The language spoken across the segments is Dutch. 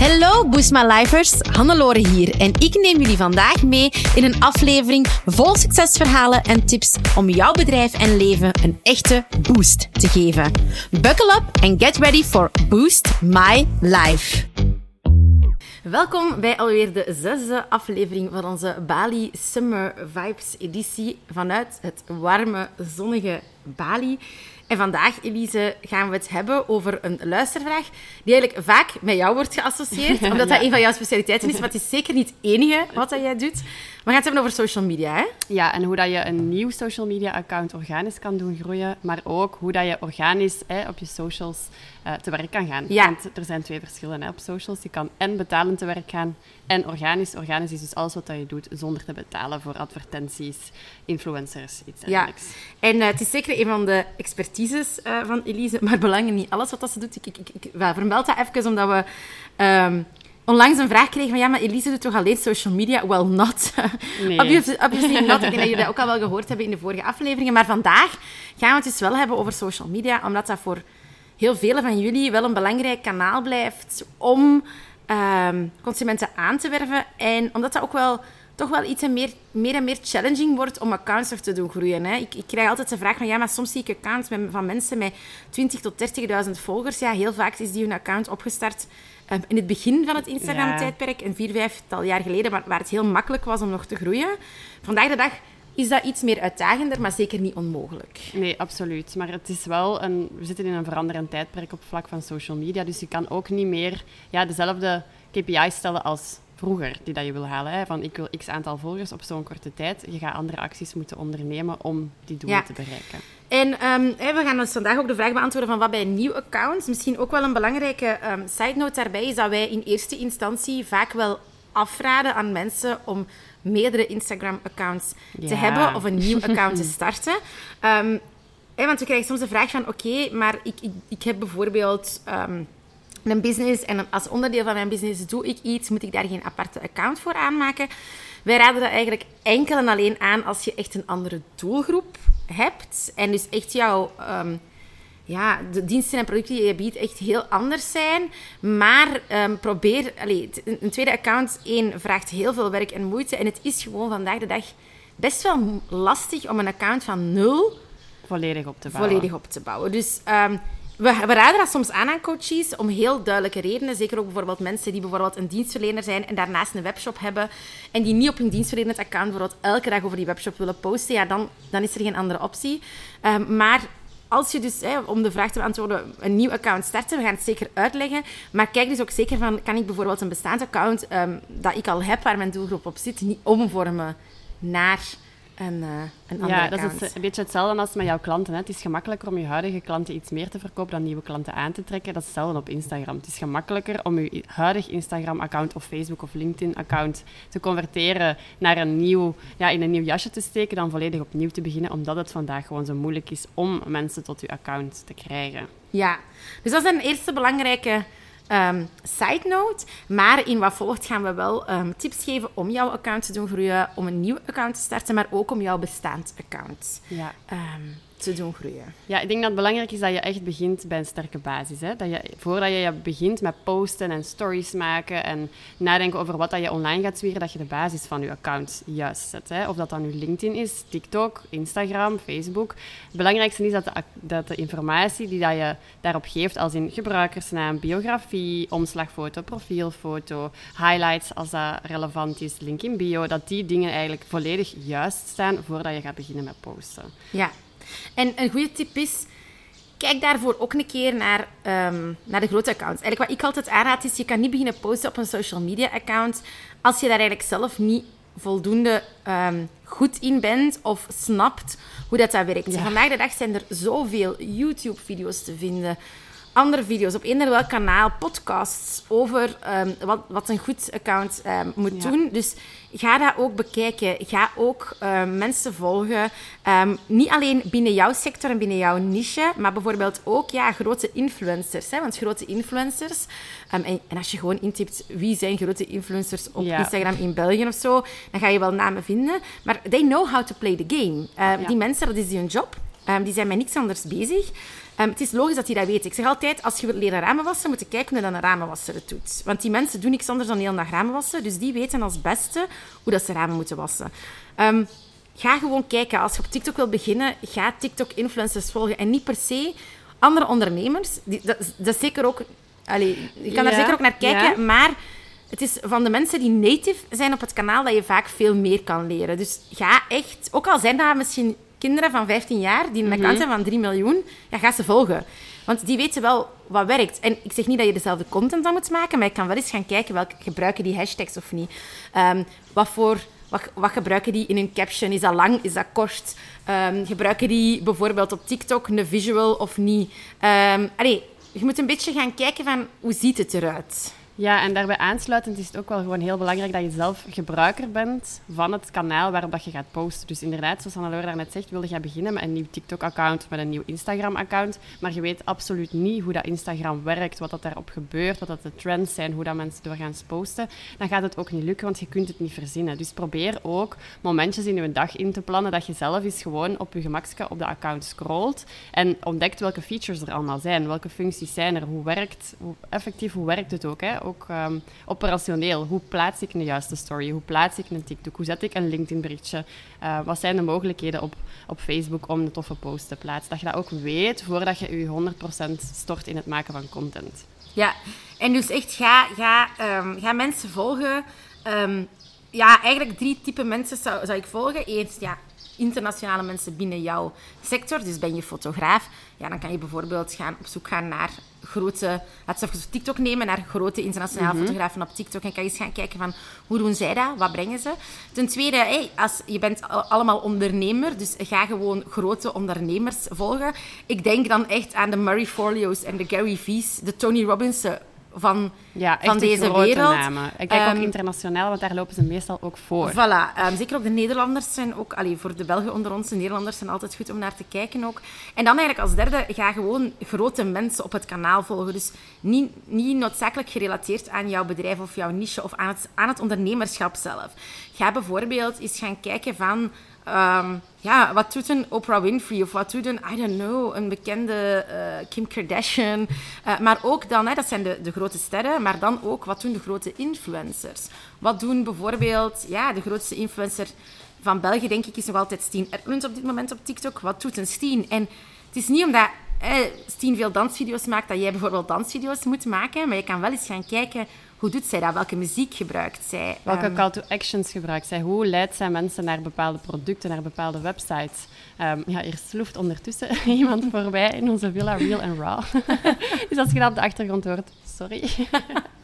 Hallo Boost My Lifers, Hannelore hier en ik neem jullie vandaag mee in een aflevering vol succesverhalen en tips om jouw bedrijf en leven een echte boost te geven. Buckle up and get ready for Boost My Life. Welkom bij alweer de zesde aflevering van onze Bali Summer Vibes editie vanuit het warme, zonnige Bali. En vandaag, Elise, gaan we het hebben over een luistervraag die eigenlijk vaak met jou wordt geassocieerd, omdat dat een van jouw specialiteiten is, maar het is zeker niet het enige wat dat jij doet. We gaan het hebben over social media, hè? Ja, en hoe dat je een nieuw social media account organisch kan doen groeien, maar ook hoe dat je organisch hè, op je socials uh, te werk kan gaan. Ja. Want er zijn twee verschillen hè, op socials. Je kan en betalend te werk gaan en organisch. Organisch is dus alles wat dat je doet zonder te betalen voor advertenties, influencers, iets dergelijks. Ja, en uh, het is zeker een van de expertises uh, van Elise, maar belangrijk niet alles wat dat ze doet. Ik, ik, ik, vermeld dat even, omdat we... Um, onlangs een vraag kregen van ja, maar Elise doet toch alleen social media? Well, not. Nee. obviously, obviously not. Ik denk dat jullie dat ook al wel gehoord hebben in de vorige afleveringen. Maar vandaag gaan we het dus wel hebben over social media, omdat dat voor heel velen van jullie wel een belangrijk kanaal blijft om um, consumenten aan te werven. En omdat dat ook wel toch wel iets en meer, meer en meer challenging wordt om accounts nog te doen groeien. Hè. Ik, ik krijg altijd de vraag van, ja, maar soms zie ik accounts met, van mensen met 20 tot 30.000 volgers. Ja, heel vaak is die hun account opgestart um, in het begin van het Instagram-tijdperk, een vier, vijftal jaar geleden, waar, waar het heel makkelijk was om nog te groeien. Vandaag de dag is dat iets meer uitdagender, maar zeker niet onmogelijk. Nee, absoluut. Maar het is wel een, we zitten in een veranderend tijdperk op vlak van social media, dus je kan ook niet meer ja, dezelfde KPI's stellen als vroeger die dat je wil halen. Hè? Van ik wil x aantal volgers op zo'n korte tijd. Je gaat andere acties moeten ondernemen om die doelen Ja. te bereiken. En ehm, we gaan ons vandaag ook de vraag beantwoorden van wat bij een nieuw account. Misschien ook wel een belangrijke ehm, side note daarbij is dat wij in eerste instantie vaak wel afraden aan mensen om meerdere Instagram-accounts te hebben of een nieuw account te starten. Ehm, hè, want we krijgen soms de vraag van, oké, maar ik, ik, ik heb bijvoorbeeld een business en als onderdeel van mijn business doe ik iets, moet ik daar geen aparte account voor aanmaken? Wij raden dat eigenlijk enkel en alleen aan als je echt een andere doelgroep hebt en dus echt jouw... ehm, ja, de diensten en producten die je biedt echt heel anders zijn. Maar ehm, probeer... Allee, een- tweede account, één, vraagt heel veel werk en moeite. En het is gewoon vandaag de dag best wel lastig om een account van nul Volledig op te bouwen. volledig op te bouwen. Dus ehm, we, raden dat soms aan aan coaches om heel duidelijke redenen. Zeker ook bijvoorbeeld mensen die bijvoorbeeld een dienstverlener zijn en daarnaast een webshop hebben en die niet op hun dienstverlenend account bijvoorbeeld elke dag over die webshop willen posten, ja, dan, dan is er geen andere optie. Ehm, maar als je dus, hè, om de vraag te beantwoorden, een nieuw account starten, we gaan het zeker uitleggen. Maar kijk dus ook zeker van, kan ik bijvoorbeeld een bestaand account ehm, dat ik al heb, waar mijn doelgroep op zit, niet omvormen naar eh, een andere Ja, dat account. is een beetje hetzelfde als met jouw klanten. Hè. Het is gemakkelijker om je huidige klanten iets meer te verkopen dan nieuwe klanten aan te trekken. Dat is hetzelfde op Instagram. Het is gemakkelijker om je huidig Instagram-account of Facebook of LinkedIn-account te converteren naar een nieuw, ja, in een nieuw jasje te steken dan volledig opnieuw te beginnen, omdat het vandaag gewoon zo moeilijk is om mensen tot je account te krijgen. Ja, dus dat is een eerste belangrijke ehm, side note. Maar in wat volgt gaan we wel ehm, tips geven om jouw account te doen groeien, om een nieuw account te starten, maar ook om jouw bestaand account Ja. ehm, te doen groeien. Ja, ik denk dat het belangrijk is dat je echt begint bij een sterke basis. Hè? Dat je, voordat je begint met posten en stories maken en nadenken over wat dat je online gaat zwieren, dat je de basis van je account juist zet. Hè? Of dat dan nu LinkedIn is, TikTok, Instagram, Facebook. Het belangrijkste is dat de, dat de informatie die dat je daarop geeft, als in gebruikersnaam, biografie, omslagfoto, profielfoto, highlights als dat relevant is, link in bio, dat die dingen eigenlijk volledig juist staan voordat je gaat beginnen met posten. Ja, en een goede tip is, kijk daarvoor ook een keer naar, ehm, naar de grote accounts. Eigenlijk wat ik altijd aanraad is, je kan niet beginnen posten op een social media account als je daar eigenlijk zelf niet voldoende ehm, goed in bent of snapt hoe dat, dat werkt. Vandaag de dag zijn er zoveel YouTube-video's te vinden, andere video's op eender welk kanaal, podcasts over ehm, wat, wat een goed account ehm, moet Ja. doen. Dus ga dat ook bekijken. Ga ook ehm, mensen volgen. Niet alleen binnen jouw sector en binnen jouw niche, maar bijvoorbeeld ook ja, grote influencers. Hè? Want grote influencers, en, en als je gewoon intypt wie zijn grote influencers op Ja. Instagram in België of zo, dan ga je wel namen vinden. Maar they know how to play the game. Ja. Die mensen, dat is hun job. Die zijn met niks anders bezig. Ehm, het is logisch dat die dat weten. Ik zeg altijd, als je wilt leren ramen wassen, moet je kijken hoe dan een ramenwasser het doet. Want die mensen doen niks anders dan heel dag ramen wassen. Dus die weten als beste hoe dat ze ramen moeten wassen. Ehm, ga gewoon kijken. Als je op TikTok wil beginnen, ga TikTok-influencers volgen. En niet per se andere ondernemers. Die, dat, dat is zeker ook... Allee, je kan daar zeker ook naar kijken. ja. Maar het is van de mensen die native zijn op het kanaal dat je vaak veel meer kan leren. Dus ga echt... Ook al zijn dat misschien kinderen van 15 jaar die een account hebben van 3 miljoen, ja, ga ze volgen. Want die weten wel wat werkt. En ik zeg niet dat je dezelfde content dan moet maken, maar je kan wel eens gaan kijken welke gebruiken die hashtags of niet. Ehm, wat voor... Wat, wat gebruiken die in hun caption? Is dat lang? Is dat kort? Ehm, gebruiken die bijvoorbeeld op TikTok een visual of niet? Ehm allee, je moet een beetje gaan kijken van hoe ziet het eruit. Ja, en daarbij aansluitend is het ook wel gewoon heel belangrijk dat je zelf gebruiker bent van het kanaal waarop dat je gaat posten. Dus inderdaad, zoals Annelore daarnet zegt, wilde jij beginnen met een nieuw TikTok-account, met een nieuw Instagram-account, maar je weet absoluut niet hoe dat Instagram werkt, wat dat daarop gebeurt, wat dat de trends zijn, hoe dat mensen doorgaans posten, dan gaat het ook niet lukken, want je kunt het niet verzinnen. Dus probeer ook momentjes in je dag in te plannen dat je zelf eens gewoon op je gemakske op de account scrolt en ontdekt welke features er allemaal zijn, welke functies zijn er, hoe werkt, hoe effectief, hoe werkt het ook, hè? Ook ehm, operationeel. Hoe plaats ik een juiste story? Hoe plaats ik een TikTok? Hoe zet ik een LinkedIn-berichtje? Eh, wat zijn de mogelijkheden op, op Facebook om een toffe post te plaatsen? Dat je dat ook weet voordat je je 100% stort in het maken van content. Ja, en dus echt ga, ga, ehm, ga mensen volgen. Ehm, ja, eigenlijk drie typen mensen zou, zou ik volgen. Eerst, ja, internationale mensen binnen jouw sector. Dus ben je fotograaf, ja, dan kan je bijvoorbeeld gaan op zoek gaan naar grote... Laten we even TikTok nemen, naar grote internationale fotografen op TikTok. En kan je eens gaan kijken van, hoe doen zij dat? Wat brengen ze? Ten tweede, hey, als, je bent al- allemaal ondernemer, dus ga gewoon grote ondernemers volgen. Ik denk dan echt aan de Murray Forleo's en de Gary V's, de Tony Robbins van, Ja, van deze grote wereld. namen. Ik kijk Ehm, ook internationaal, want daar lopen ze meestal ook voor. Voilà, ehm, zeker ook de Nederlanders zijn ook, allee, voor de Belgen onder ons, de Nederlanders zijn altijd goed om naar te kijken ook. En dan eigenlijk als derde, ga gewoon grote mensen op het kanaal volgen. Dus niet, niet noodzakelijk gerelateerd aan jouw bedrijf of jouw niche of aan het, aan het ondernemerschap zelf. Ga bijvoorbeeld eens gaan kijken van, ehm, ja, wat doet een Oprah Winfrey of wat doet een, I don't know, een bekende eh, Kim Kardashian. Eh, maar ook dan, hè, dat zijn de, de grote sterren, maar dan ook wat doen de grote influencers. Wat doen bijvoorbeeld, ja, de grootste influencer van België, denk ik, is nog altijd Steen Edmunds op dit moment op TikTok. Wat doet een Steen? En het is niet omdat Steen veel dansvideo's maakt, dat jij bijvoorbeeld dansvideo's moet maken, maar je kan wel eens gaan kijken, hoe doet zij dat? Welke muziek gebruikt zij? Welke Ehm, call to actions gebruikt zij? Hoe leidt zij mensen naar bepaalde producten, naar bepaalde websites? Ehm, ja, hier sloeft ondertussen iemand voorbij in onze villa Real and Raw. dus als je dat op de achtergrond hoort, sorry.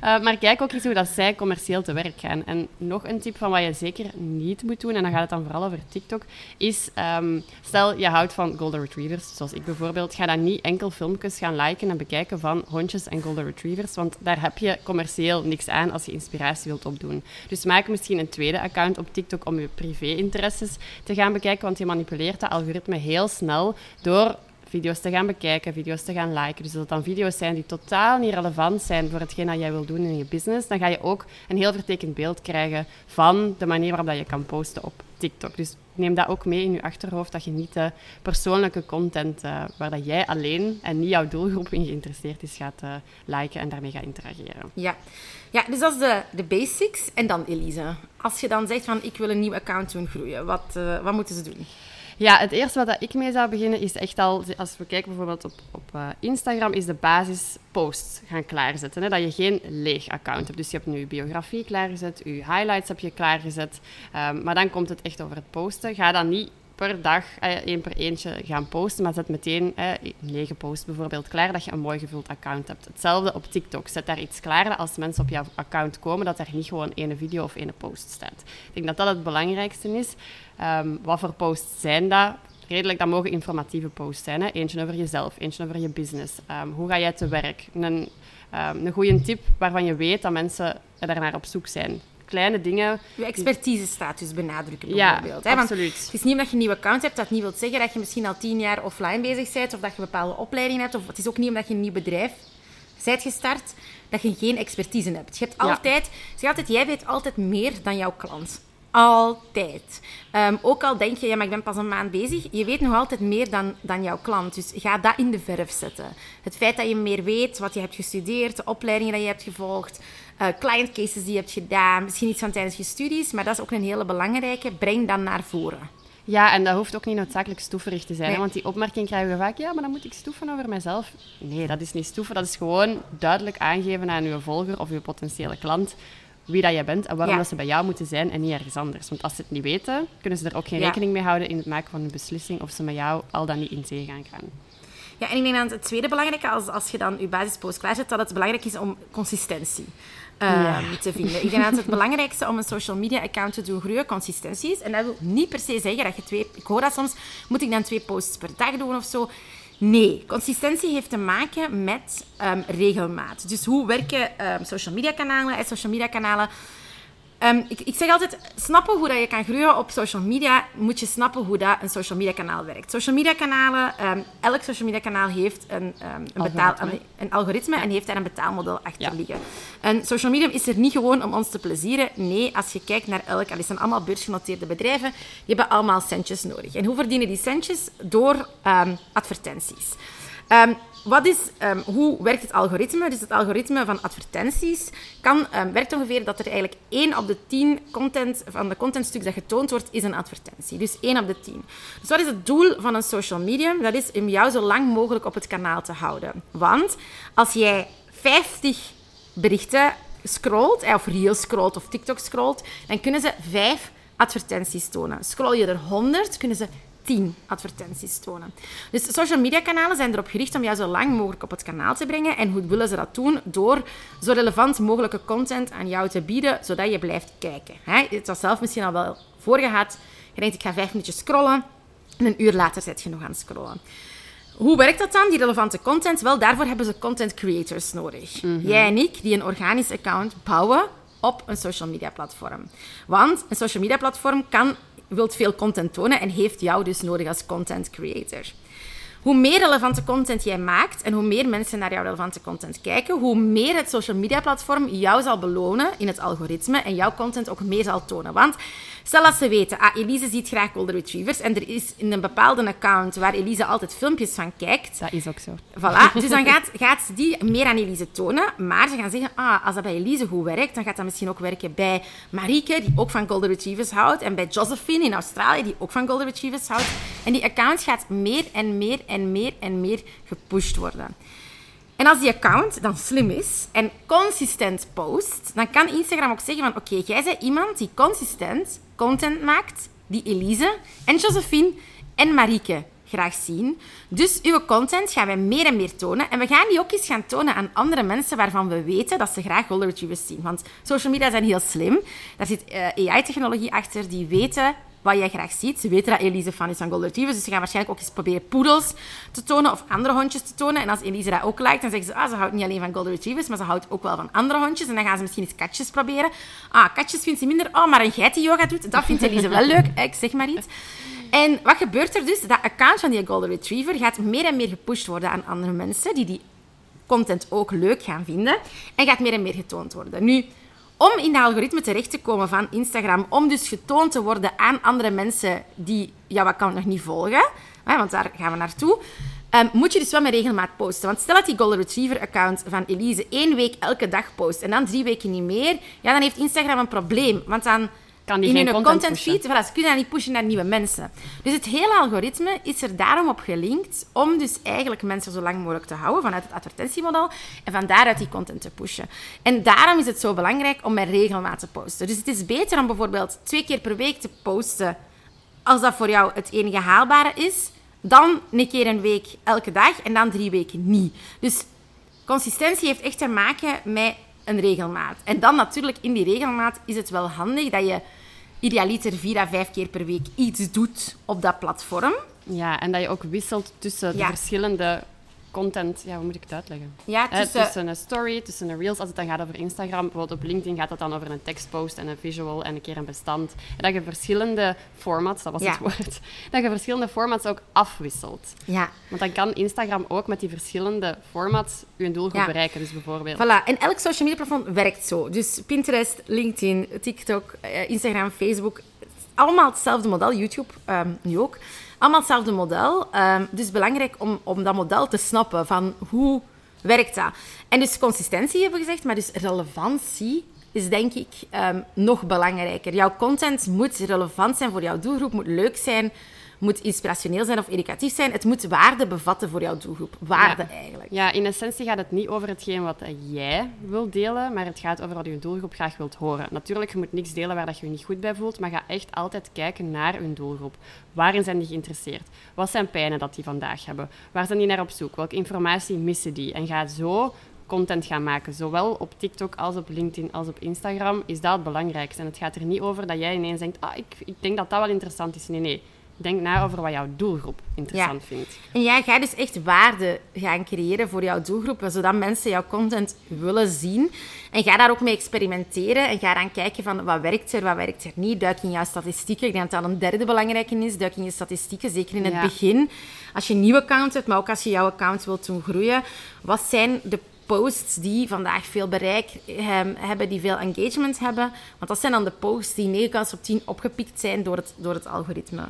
Eh, maar kijk ook eens hoe dat zij commercieel te werk gaan. En nog een tip van wat je zeker niet moet doen, en dan gaat het dan vooral over TikTok, is ehm, stel je houdt van golden retrievers, zoals ik bijvoorbeeld, ga dan niet enkel filmpjes gaan liken en bekijken van hondjes en golden retrievers, want daar heb je commercieel niks aan als je inspiratie wilt opdoen. Dus maak misschien een tweede account op TikTok om je privé-interesses te gaan bekijken, want je manipuleert dat algoritme heel snel door video's te gaan bekijken, video's te gaan liken. Dus als het dan video's zijn die totaal niet relevant zijn voor hetgeen dat jij wil doen in je business, dan ga je ook een heel vertekend beeld krijgen van de manier waarop dat je kan posten op TikTok. Dus neem dat ook mee in je achterhoofd, dat je niet de persoonlijke content eh, waar dat jij alleen en niet jouw doelgroep in geïnteresseerd is, gaat eh, liken en daarmee gaat interageren. Ja. ja, dus dat is de, de basics. En dan, Elise, als je dan zegt van ik wil een nieuw account doen groeien, wat, eh, wat moeten ze doen? Ja, het eerste wat ik mee zou beginnen is echt al, als we kijken bijvoorbeeld op, op eh, Instagram, is de basis posts gaan klaarzetten. Hè? Dat je geen leeg account hebt. Dus je hebt nu je biografie klaargezet, je highlights heb je klaargezet. Ehm, maar dan komt het echt over het posten. Ga dan niet per dag eh, één per eentje gaan posten, maar zet meteen eh, negen posts bijvoorbeeld klaar, dat je een mooi gevuld account hebt. Hetzelfde op TikTok. Zet daar iets klaar dat als mensen op jouw account komen, dat er niet gewoon ene video of ene post staat. Ik denk dat dat het belangrijkste is. Ehm, wat voor posts zijn dat? Redelijk, dat mogen informatieve posts zijn. Hè? Eentje over jezelf, eentje over je business. Ehm, hoe ga jij te werk? Een, ehm, een goede tip waarvan je weet dat mensen daarnaar op zoek zijn. Kleine dingen. Je expertise-status benadrukken Ja, bijvoorbeeld. hè? Want absoluut. het is niet omdat je een nieuwe account hebt, dat niet wil zeggen dat je misschien al tien jaar offline bezig bent of dat je een bepaalde opleiding hebt. Of het is ook niet omdat je een nieuw bedrijf bent gestart, dat je geen expertise hebt. Je hebt Ja. altijd, zeg altijd, jij weet altijd meer dan jouw klant. Altijd. Ehm, ook al denk je, ja, maar ik ben pas een maand bezig, je weet nog altijd meer dan, dan jouw klant. Dus ga dat in de verf zetten. Het feit dat je meer weet, wat je hebt gestudeerd, de opleidingen die je hebt gevolgd, uh, client cases die je hebt gedaan, misschien iets van tijdens je studies, maar dat is ook een hele belangrijke. Breng dan naar voren. Ja, en dat hoeft ook niet noodzakelijk stoeverig te zijn. Want die opmerking krijgen we vaak, ja, maar dan moet ik stoeven over mezelf. Nee, dat is niet stoeven. Dat is gewoon duidelijk aangeven aan uw volger of uw potentiële klant wie dat jij bent en waarom dat ze bij jou moeten zijn en niet ergens anders. Want als ze het niet weten, kunnen ze er ook geen rekening mee houden in het maken van een beslissing of ze met jou al dan niet in zee gaan gaan. Ja, en ik denk dat het tweede belangrijke, als, als je dan je basispost klaarzet, dat het belangrijk is om consistentie um, te vinden. Ik denk dat het belangrijkste om een social media account te doen groeien consistentie is. En dat wil niet per se zeggen dat je twee... Ik hoor dat soms, moet ik dan twee posts per dag doen of zo? Nee, consistentie heeft te maken met um, regelmaat. Dus hoe werken um, social media kanalen en social media kanalen Ehm, ik, ik, zeg altijd, snappen hoe dat je kan groeien op social media, moet je snappen hoe dat een social media kanaal werkt. Social media kanalen, um, elk social media kanaal heeft een, um, een, betaal, een, algoritme en heeft daar een betaalmodel achter liggen. En social media is er niet gewoon om ons te plezieren. Nee, als je kijkt naar elk, al zijn allemaal beursgenoteerde bedrijven, die hebben allemaal centjes nodig. En hoe verdienen die centjes? Door advertenties. Um, wat is, um, hoe werkt het algoritme? Dus het algoritme van advertenties kan, um, werkt ongeveer dat er eigenlijk 1 op de 10 content, van de contentstuk dat getoond wordt, is een advertentie. Dus 1 op de 10. Dus wat is het doel van een social medium? Dat is om jou zo lang mogelijk op het kanaal te houden. Want als jij 50 berichten scrolt, eh, of reels scrolt of TikTok scrolt, dan kunnen ze 5 advertenties tonen. Scroll je er 100, kunnen ze 10 advertenties tonen. Dus social media kanalen zijn erop gericht om jou zo lang mogelijk op het kanaal te brengen. En hoe willen ze dat doen? Door zo relevant mogelijke content aan jou te bieden, zodat je blijft kijken. He, het was zelf misschien al wel voorgehad. Je denkt, ik ga vijf minuutjes scrollen. En een uur later zit je nog aan het scrollen. Hoe werkt dat dan, die relevante content? Wel, daarvoor hebben ze content creators nodig. Mhm. Jij en ik, die een organisch account bouwen op een social media platform. Want een social media platform kan wilt veel content tonen en heeft jou dus nodig als content creator. Hoe meer relevante content jij maakt en hoe meer mensen naar jouw relevante content kijken, hoe meer het social media platform jou zal belonen in het algoritme en jouw content ook meer zal tonen. Want Stel dat ze weten, ah, Elise ziet graag golden retrievers en er is in een bepaalde account waar Elise altijd filmpjes van kijkt. Dat is ook zo. Voilà, dus dan gaat, gaat ze die meer aan Elise tonen, maar ze gaan zeggen, ah, als dat bij Elise goed werkt, dan gaat dat misschien ook werken bij Marieke, die ook van golden retrievers houdt, en bij Josephine in Australië, die ook van golden retrievers houdt. En die account gaat meer en meer en meer en meer gepusht worden. En als die account dan slim is en consistent post, dan kan Instagram ook zeggen van oké, jij bent iemand die consistent content maakt die Elise en Josephine en Marieke graag zien. Dus uw content gaan wij meer en meer tonen. En we gaan die ook eens gaan tonen aan andere mensen waarvan we weten dat ze graag golden retrievers zien. Want social media zijn heel slim. Daar zit uh, AI-technologie achter die weten wat jij graag ziet. Ze weten dat Elise fan is van Golden Retrievers, dus ze gaan waarschijnlijk ook eens proberen poedels te tonen of andere hondjes te tonen. En als Elise dat ook lijkt, dan zeggen ze, ah, ze houdt niet alleen van Golden Retrievers, maar ze houdt ook wel van andere hondjes. En dan gaan ze misschien eens katjes proberen. Ah, katjes vindt ze minder. Oh, maar een geit die yoga doet, dat vindt Elise wel leuk. Ik zeg maar iets. En wat gebeurt er dus? Dat account van die Golden Retriever gaat meer en meer gepusht worden aan andere mensen die die content ook leuk gaan vinden. En gaat meer en meer getoond worden. Nu, om in de algoritme terecht te komen van Instagram, om dus getoond te worden aan andere mensen die jouw account nog niet volgen, want daar gaan we naartoe, um, moet je dus wel met regelmaat posten. Want stel dat die Golden Retriever-account van Elise één week elke dag post en dan drie weken niet meer, ja, dan heeft Instagram een probleem. Want dan kan die in hun content, feed, voilà, ze kunnen dat niet pushen naar nieuwe mensen. Dus het hele algoritme is er daarom op gelinkt om dus eigenlijk mensen zo lang mogelijk te houden vanuit het advertentiemodel en van daaruit die content te pushen. En daarom is het zo belangrijk om met regelmaat te posten. Dus het is beter om bijvoorbeeld twee keer per week te posten als dat voor jou het enige haalbare is, dan een keer een week elke dag en dan drie weken niet. Dus consistentie heeft echt te maken met een regelmaat. En dan natuurlijk in die regelmaat is het wel handig dat je idealiter vier à vijf keer per week iets doet op dat platform. Ja, en dat je ook wisselt tussen de verschillende content, ja, hoe moet ik het uitleggen? Ja, Hè, tussen... tussen een story, tussen een reels, als het dan gaat over Instagram, bijvoorbeeld op LinkedIn gaat het dan over een tekstpost en een visual en een keer een bestand. En dat je verschillende formats, dat was Ja. het woord, dat je verschillende formats ook afwisselt. Ja, Want dan kan Instagram ook met die verschillende formats je doelgroep Ja. bereiken. Dus bijvoorbeeld... Voilà, en elk social media platform werkt zo. Dus Pinterest, LinkedIn, TikTok, eh, Instagram, Facebook. Allemaal hetzelfde model. YouTube ehm, nu ook. Allemaal hetzelfde model. Ehm, dus belangrijk om, om dat model te snappen van hoe werkt dat. En dus consistentie hebben we gezegd, maar dus relevantie is denk ik ehm, nog belangrijker. Jouw content moet relevant zijn voor jouw doelgroep, moet leuk zijn, moet inspirationeel zijn of educatief zijn. Het moet waarde bevatten voor jouw doelgroep. Waarde Ja. eigenlijk. Ja, in essentie gaat het niet over hetgeen wat jij wilt delen, maar het gaat over wat je doelgroep graag wilt horen. Natuurlijk, je moet niks delen waar dat je je niet goed bij voelt, maar ga echt altijd kijken naar je doelgroep. Waarin zijn die geïnteresseerd? Wat zijn pijnen dat die vandaag hebben? Waar zijn die naar op zoek? Welke informatie missen die? En ga zo content gaan maken, zowel op TikTok als op LinkedIn als op Instagram, is dat het belangrijkste. En het gaat er niet over dat jij ineens denkt, ah, ik, ik denk dat dat wel interessant is. Nee, nee. Denk na over wat jouw doelgroep interessant vindt. En jij gaat dus echt waarde gaan creëren voor jouw doelgroep, zodat mensen jouw content willen zien. En ga daar ook mee experimenteren en ga dan kijken van wat werkt er, wat werkt er niet. Duik in jouw statistieken. Ik denk dat dat een derde belangrijke is. Duik in je statistieken, zeker in het Ja. begin. Als je een nieuw account hebt, maar ook als je jouw account wilt doen groeien. Wat zijn de posts die vandaag veel bereik hebben, die veel engagement hebben? Want dat zijn dan de posts die 9 kans op 10 opgepikt zijn door het, door het algoritme.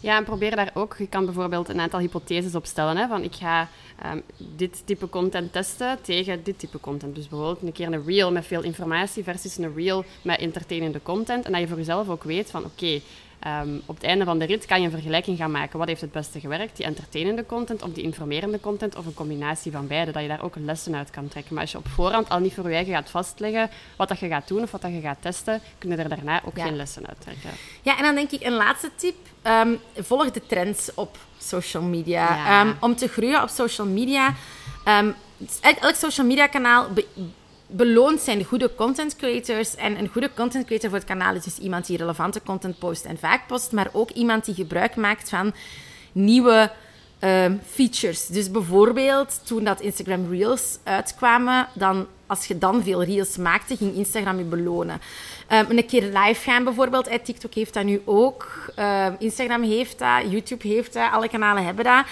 Ja, en probeer daar ook. Je kan bijvoorbeeld een aantal hypotheses opstellen. Hè, van ik ga ehm, dit type content testen tegen dit type content. Dus bijvoorbeeld een keer een reel met veel informatie versus een reel met entertainende content. En dat je voor jezelf ook weet van oké, ehm, op het einde van de rit kan je een vergelijking gaan maken. Wat heeft het beste gewerkt? Die entertainende content of die informerende content of een combinatie van beide. Dat je daar ook lessen uit kan trekken. Maar als je op voorhand al niet voor je eigen gaat vastleggen wat dat je gaat doen of wat dat je gaat testen, kun je er daarna ook Ja. geen lessen uit trekken. Ja, en dan denk ik een laatste tip. Ehm, volg de trends op social media. Ja. Ehm, om te groeien op social media. elk, elk social media kanaal be- beloont zijn goede content creators. En een goede content creator voor het kanaal is dus iemand die relevante content post en vaak post. Maar ook iemand die gebruik maakt van nieuwe ehm, features. Dus bijvoorbeeld toen dat Instagram Reels uitkwamen, dan, als je dan veel Reels maakte, ging Instagram je belonen. Ehm, een keer live gaan bijvoorbeeld. TikTok heeft dat nu ook. Ehm, Instagram heeft dat. YouTube heeft dat. Alle kanalen hebben dat.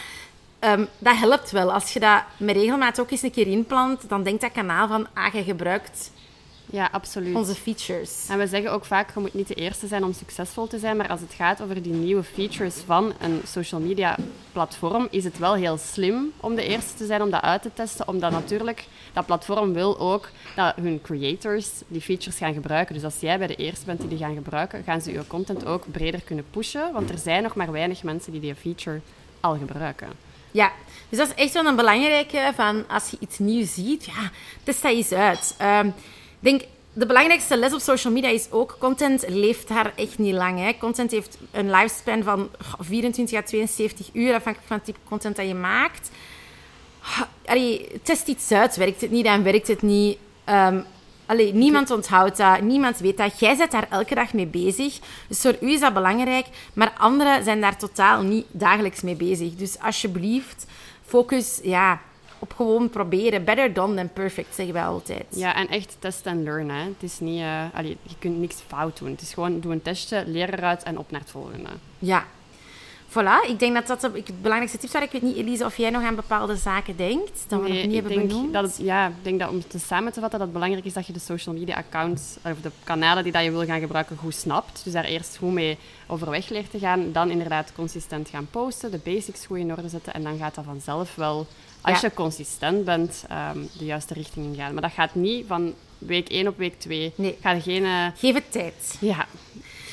Ehm, dat helpt wel. Als je dat met regelmaat ook eens een keer inplant, dan denkt dat kanaal van, ah, je gebruikt Ja, absoluut. onze features. En we zeggen ook vaak, je moet niet de eerste zijn om succesvol te zijn, maar als het gaat over die nieuwe features van een social media platform, is het wel heel slim om de eerste te zijn om dat uit te testen, omdat natuurlijk dat platform wil ook dat hun creators die features gaan gebruiken. Dus als jij bij de eerste bent die die gaan gebruiken, gaan ze je content ook breder kunnen pushen, want er zijn nog maar weinig mensen die die feature al gebruiken. Ja, dus dat is echt wel een belangrijke van als je iets nieuws ziet, ja, test dat eens uit. Ehm, denk, de belangrijkste les op social media is ook, content leeft daar echt niet lang. Hè. Content heeft een lifespan van goh, 24 à 72 uur, afhankelijk van het type content dat je maakt. Test iets uit. Werkt het niet, dan werkt het niet. Ehm, allee, niemand onthoudt dat, niemand weet dat. Jij bent daar elke dag mee bezig. Dus voor u is dat belangrijk, maar anderen zijn daar totaal niet dagelijks mee bezig. Dus alsjeblieft, focus ja, op gewoon proberen. Better done than perfect, zeggen wij altijd. Ja, en echt test en learn. Hè. Het is niet, eh, allee, je kunt niks fout doen. Het is gewoon doe een testje, leer eruit en op naar het volgende. Ja. Voilà, ik denk dat dat de belangrijkste tips waren. Ik weet niet, Elise, of jij nog aan bepaalde zaken denkt, dat we nog niet hebben denk benoemd. dat het, ja, ik denk dat om het samen te vatten, dat het belangrijk is dat je de social media accounts, of de kanalen die dat je wil gaan gebruiken, goed snapt. Dus daar eerst goed mee overweg leert te gaan. Dan inderdaad consistent gaan posten, de basics goed in orde zetten. En dan gaat dat vanzelf wel, als Ja. je consistent bent, ehm, de juiste richting in gaan. Maar dat gaat niet van week 1 op week 2. Nee. Ga er geen... eh, Geef het tijd. ja,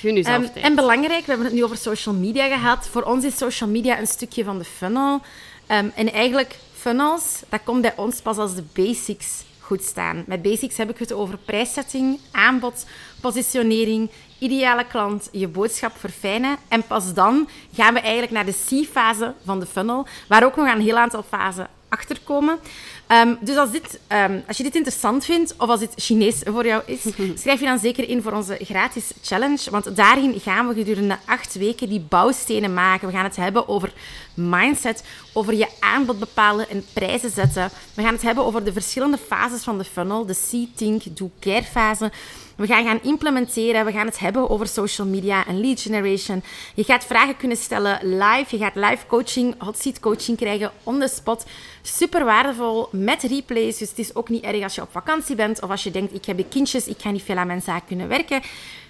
gun jezelf Ehm, en belangrijk, we hebben het nu over social media gehad. Voor ons is social media een stukje van de funnel. Ehm, en eigenlijk, funnels, dat komt bij ons pas als de basics goed staan. Met basics heb ik het over prijszetting, aanbod, positionering, ideale klant, je boodschap verfijnen. En pas dan gaan we eigenlijk naar de C-fase van de funnel, waar ook nog een heel aantal fasen achterkomen. Ehm, dus als, dit, ehm, als je dit interessant vindt of als dit Chinees voor jou is, schrijf je dan zeker in voor onze gratis challenge. Want daarin gaan we gedurende acht weken die bouwstenen maken. We gaan het hebben over mindset, over je aanbod bepalen en prijzen zetten. We gaan het hebben over de verschillende fases van de funnel, de See, Think, Do, Care fase. We gaan gaan implementeren. We gaan het hebben over social media en lead generation. Je gaat vragen kunnen stellen live. Je gaat live coaching, hot seat coaching krijgen on the spot. Super waardevol met replays. Dus het is ook niet erg als je op vakantie bent of als je denkt: ik heb de kindjes, ik ga niet veel aan mijn zaak kunnen werken.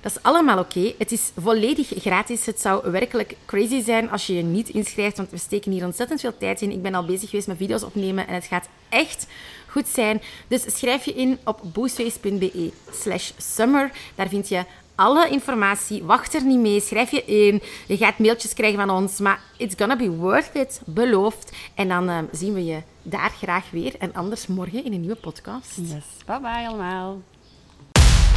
Dat is allemaal oké. Het is volledig gratis. Het zou werkelijk crazy zijn als je je niet inschrijft, want we steken hier ontzettend veel tijd in. Ik ben al bezig geweest met video's opnemen en het gaat echt goed zijn. Dus schrijf je in op boostways.be slash summer. Daar vind je alle informatie. Wacht er niet mee. Schrijf je in. Je gaat mailtjes krijgen van ons. Maar it's gonna be worth it. Beloofd. En dan uh, zien we je daar graag weer. En anders morgen in een nieuwe podcast. Yes. Bye bye allemaal.